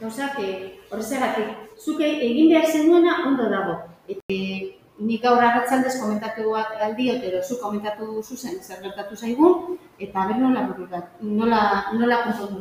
Gauzak, eh, horrezagatik, zuke egin behar zenuena ondo dago. Eta eh, nik gaur arratzaldez komentatu bat aldiot, edo zu komentatu zuzen zer gertatu zaigun, eta ber nola, nola, nola konpondu